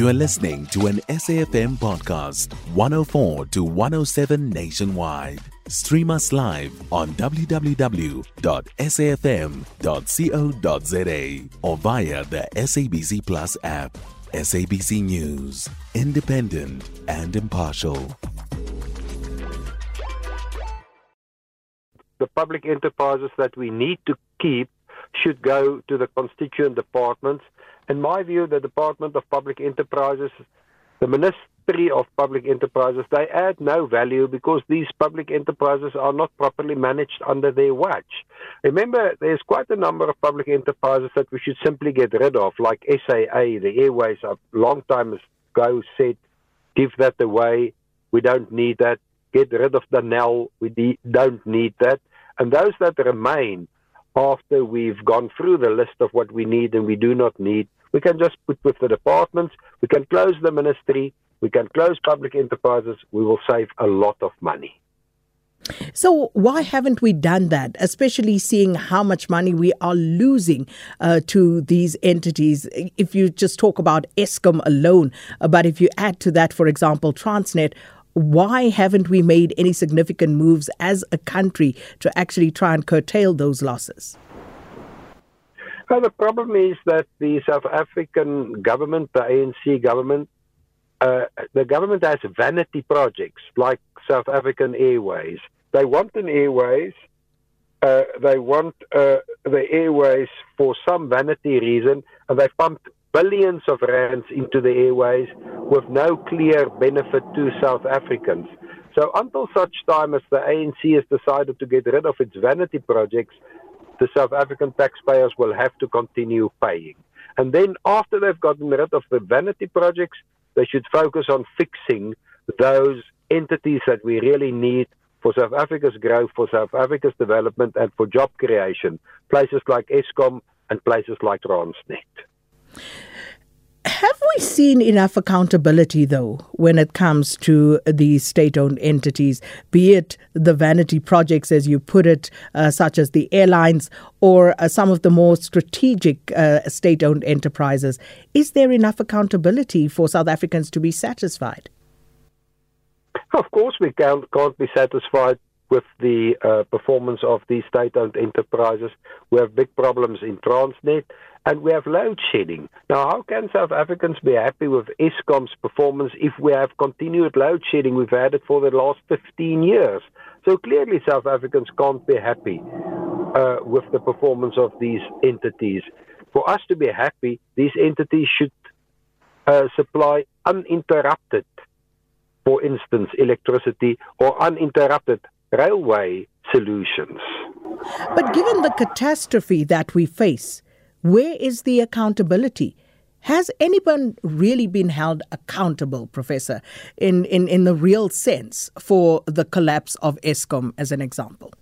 You are listening to an SAFM podcast, 104 to 107 nationwide. Stream us live on www.safm.co.za or via the SABC Plus app. SABC News, independent and impartial. the public enterprises that we need to keep should go to the constituent departments. In my view, the Department of Public Enterprises, the Ministry of Public Enterprises, they add no value because these public enterprises are not properly managed under their watch. Remember, there's quite a number of public enterprises that we should simply get rid of, like SAA, the Airways, a long time ago said, give that away. We don't need that. Get rid of the Nell. We don't need that. And those that remain after we've gone through the list of what we need and we do not need, we can just put with the departments, we can close the ministry, we can close public enterprises, we will save a lot of money. So, why haven't we done that, especially seeing how much money we are losing uh, to these entities? If you just talk about Eskom alone, uh, but if you add to that, for example, Transnet, why haven't we made any significant moves as a country to actually try and curtail those losses? Well, the problem is that the South African government, the ANC government, uh, the government has vanity projects like South African Airways. They want an airways. Uh, they want uh, the airways for some vanity reason, and they pumped billions of rands into the airways with no clear benefit to South Africans. So until such time as the ANC has decided to get rid of its vanity projects, the South African taxpayers will have to continue paying. And then after they've gotten rid of the vanity projects, they should focus on fixing those entities that we really need for South Africa's growth, for South Africa's development, and for job creation. Places like Eskom and places like Transnet. We seen enough accountability, though, when it comes to these state owned entities, be it the vanity projects, as you put it, uh, such as the airlines, or uh, some of the more strategic uh, state owned enterprises? Is there enough accountability for South Africans to be satisfied? Of course, we can't, can't be satisfied with the uh, performance of these state owned enterprises. We have big problems in Transnet and we have load shedding. Now, how can South Africans be happy with Eskom's performance if we have continued load shedding? We've had it for the last 15 years. So clearly, South Africans can't be happy uh, with the performance of these entities. For us to be happy, these entities should uh, supply uninterrupted, for instance, electricity or uninterrupted railway solutions. But given the catastrophe that we face, where is the accountability? Has anyone really been held accountable, Professor, in, in, in the real sense for the collapse of Eskom, as an example?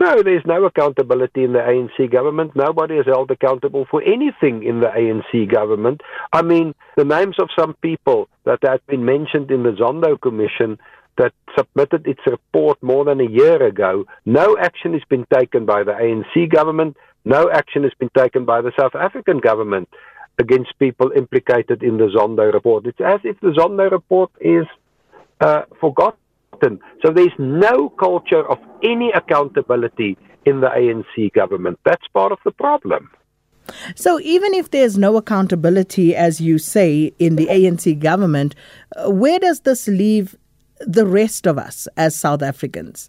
No, there's no accountability in the ANC government. Nobody is held accountable for anything in the ANC government. I mean, the names of some people that have been mentioned in the Zondo Commission that submitted its report more than a year ago, no action has been taken by the ANC government. No action has been taken by the South African government against people implicated in the Zondo report. It's as if the Zondo report is uh, forgotten. So there's no culture of any accountability in the ANC government. That's part of the problem. So, even if there's no accountability, as you say, in the ANC government, uh, where does this leave the rest of us as South Africans?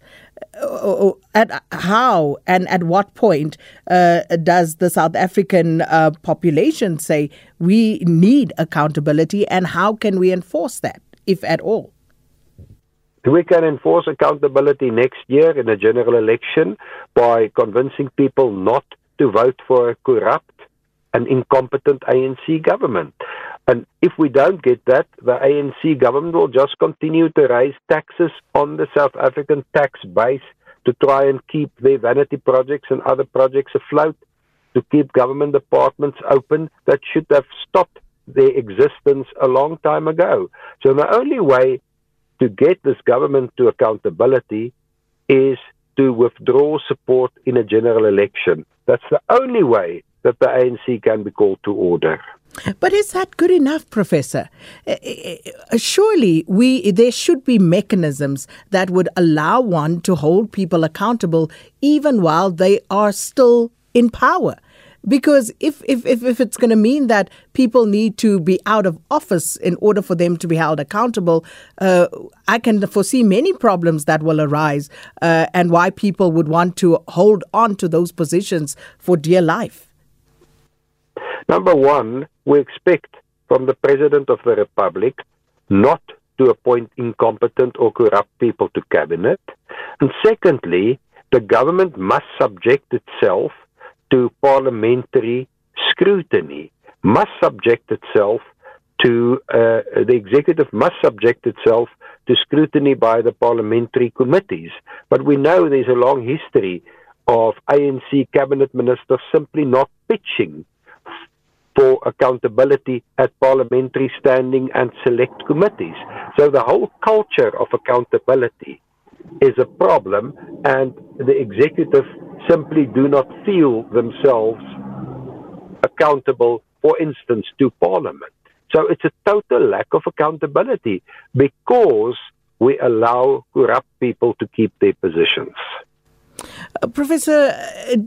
Uh, at how and at what point uh, does the South African uh, population say we need accountability and how can we enforce that, if at all? We can enforce accountability next year in a general election by convincing people not to vote for a corrupt and incompetent ANC government. And if we don't get that, the ANC government will just continue to raise taxes on the South African tax base to try and keep their vanity projects and other projects afloat, to keep government departments open that should have stopped their existence a long time ago. So the only way to get this government to accountability is to withdraw support in a general election. That's the only way that the ANC can be called to order. But is that good enough, Professor? Eh, eh, eh, surely we there should be mechanisms that would allow one to hold people accountable even while they are still in power. Because if, if, if, if it's going to mean that people need to be out of office in order for them to be held accountable, uh, I can foresee many problems that will arise uh, and why people would want to hold on to those positions for dear life. Number one, we expect from the President of the Republic not to appoint incompetent or corrupt people to cabinet. And secondly, the government must subject itself to parliamentary scrutiny, must subject itself to uh, the executive must subject itself to scrutiny by the parliamentary committees. But we know there's a long history of ANC cabinet ministers simply not pitching for accountability at parliamentary standing and select committees. So the whole culture of accountability is a problem, and the executive simply do not feel themselves accountable, for instance, to parliament. So it's a total lack of accountability because we allow corrupt people to keep their positions. Uh, Professor,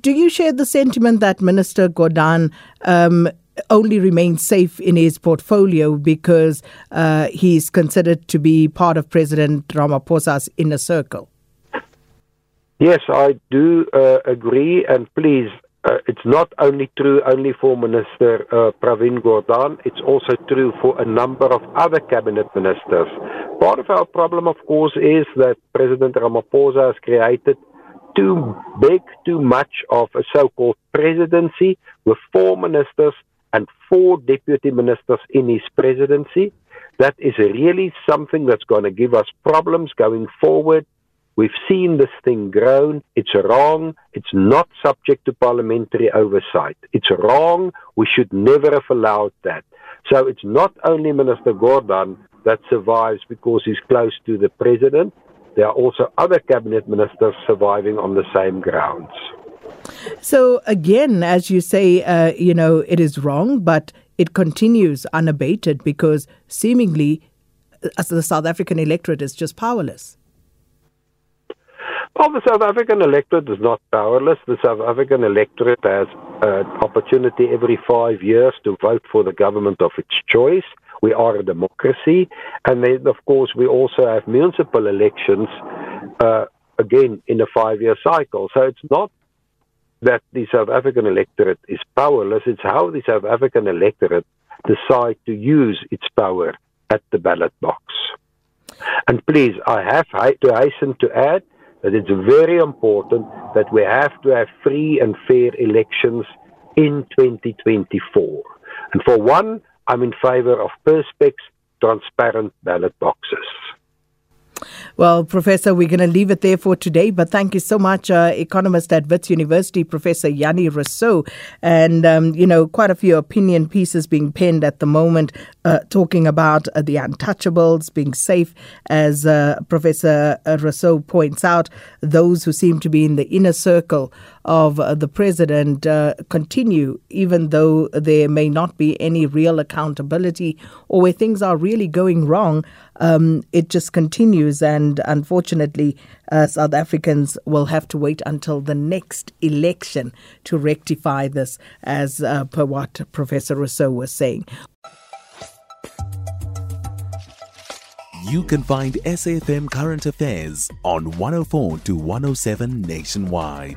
do you share the sentiment that Minister Gordhan um, only remains safe in his portfolio because uh, he's considered to be part of President Ramaphosa's inner circle. Yes, I do uh, agree, and please, uh, it's not only true only for Minister uh, Pravin Gordhan, it's also true for a number of other cabinet ministers. Part of our problem, of course, is that President Ramaphosa has created too big, too much of a so-called presidency with four ministers four deputy ministers in his presidency. That is really something that's going to give us problems going forward. We've seen this thing grown. It's wrong. It's not subject to parliamentary oversight. It's wrong. We should never have allowed that. So it's not only Minister Gordhan that survives because he's close to the president. There are also other cabinet ministers surviving on the same grounds. So again, as you say, uh, you know, it is wrong, but it continues unabated because seemingly as uh, the South African electorate is just powerless. Well, the South African electorate is not powerless. The South African electorate has an opportunity every five years to vote for the government of its choice. We are a democracy. And then, of course, we also have municipal elections, uh, again, in a five year cycle. So it's not that the South African electorate is powerless. It's how the South African electorate decide to use its power at the ballot box. And please, I have to hasten to add that it's very important that we have to have free and fair elections in 2024. And for one, I'm in favor of perspex, transparent ballot boxes. Well, Professor, we're going to leave it there for today, but thank you so much, uh, economist at Wits University, Professor Jannie Rossouw. And, um, you know, quite a few opinion pieces being penned at the moment uh, talking about uh, the untouchables being safe, as uh, Professor Rossouw points out, those who seem to be in the inner circle of uh, the president uh, continue, even though there may not be any real accountability or where things are really going wrong. Um, it just continues, and unfortunately, uh, South Africans will have to wait until the next election to rectify this, as uh, per what Professor Rossouw was saying. You can find SAFM Current Affairs on 104 to 107 nationwide.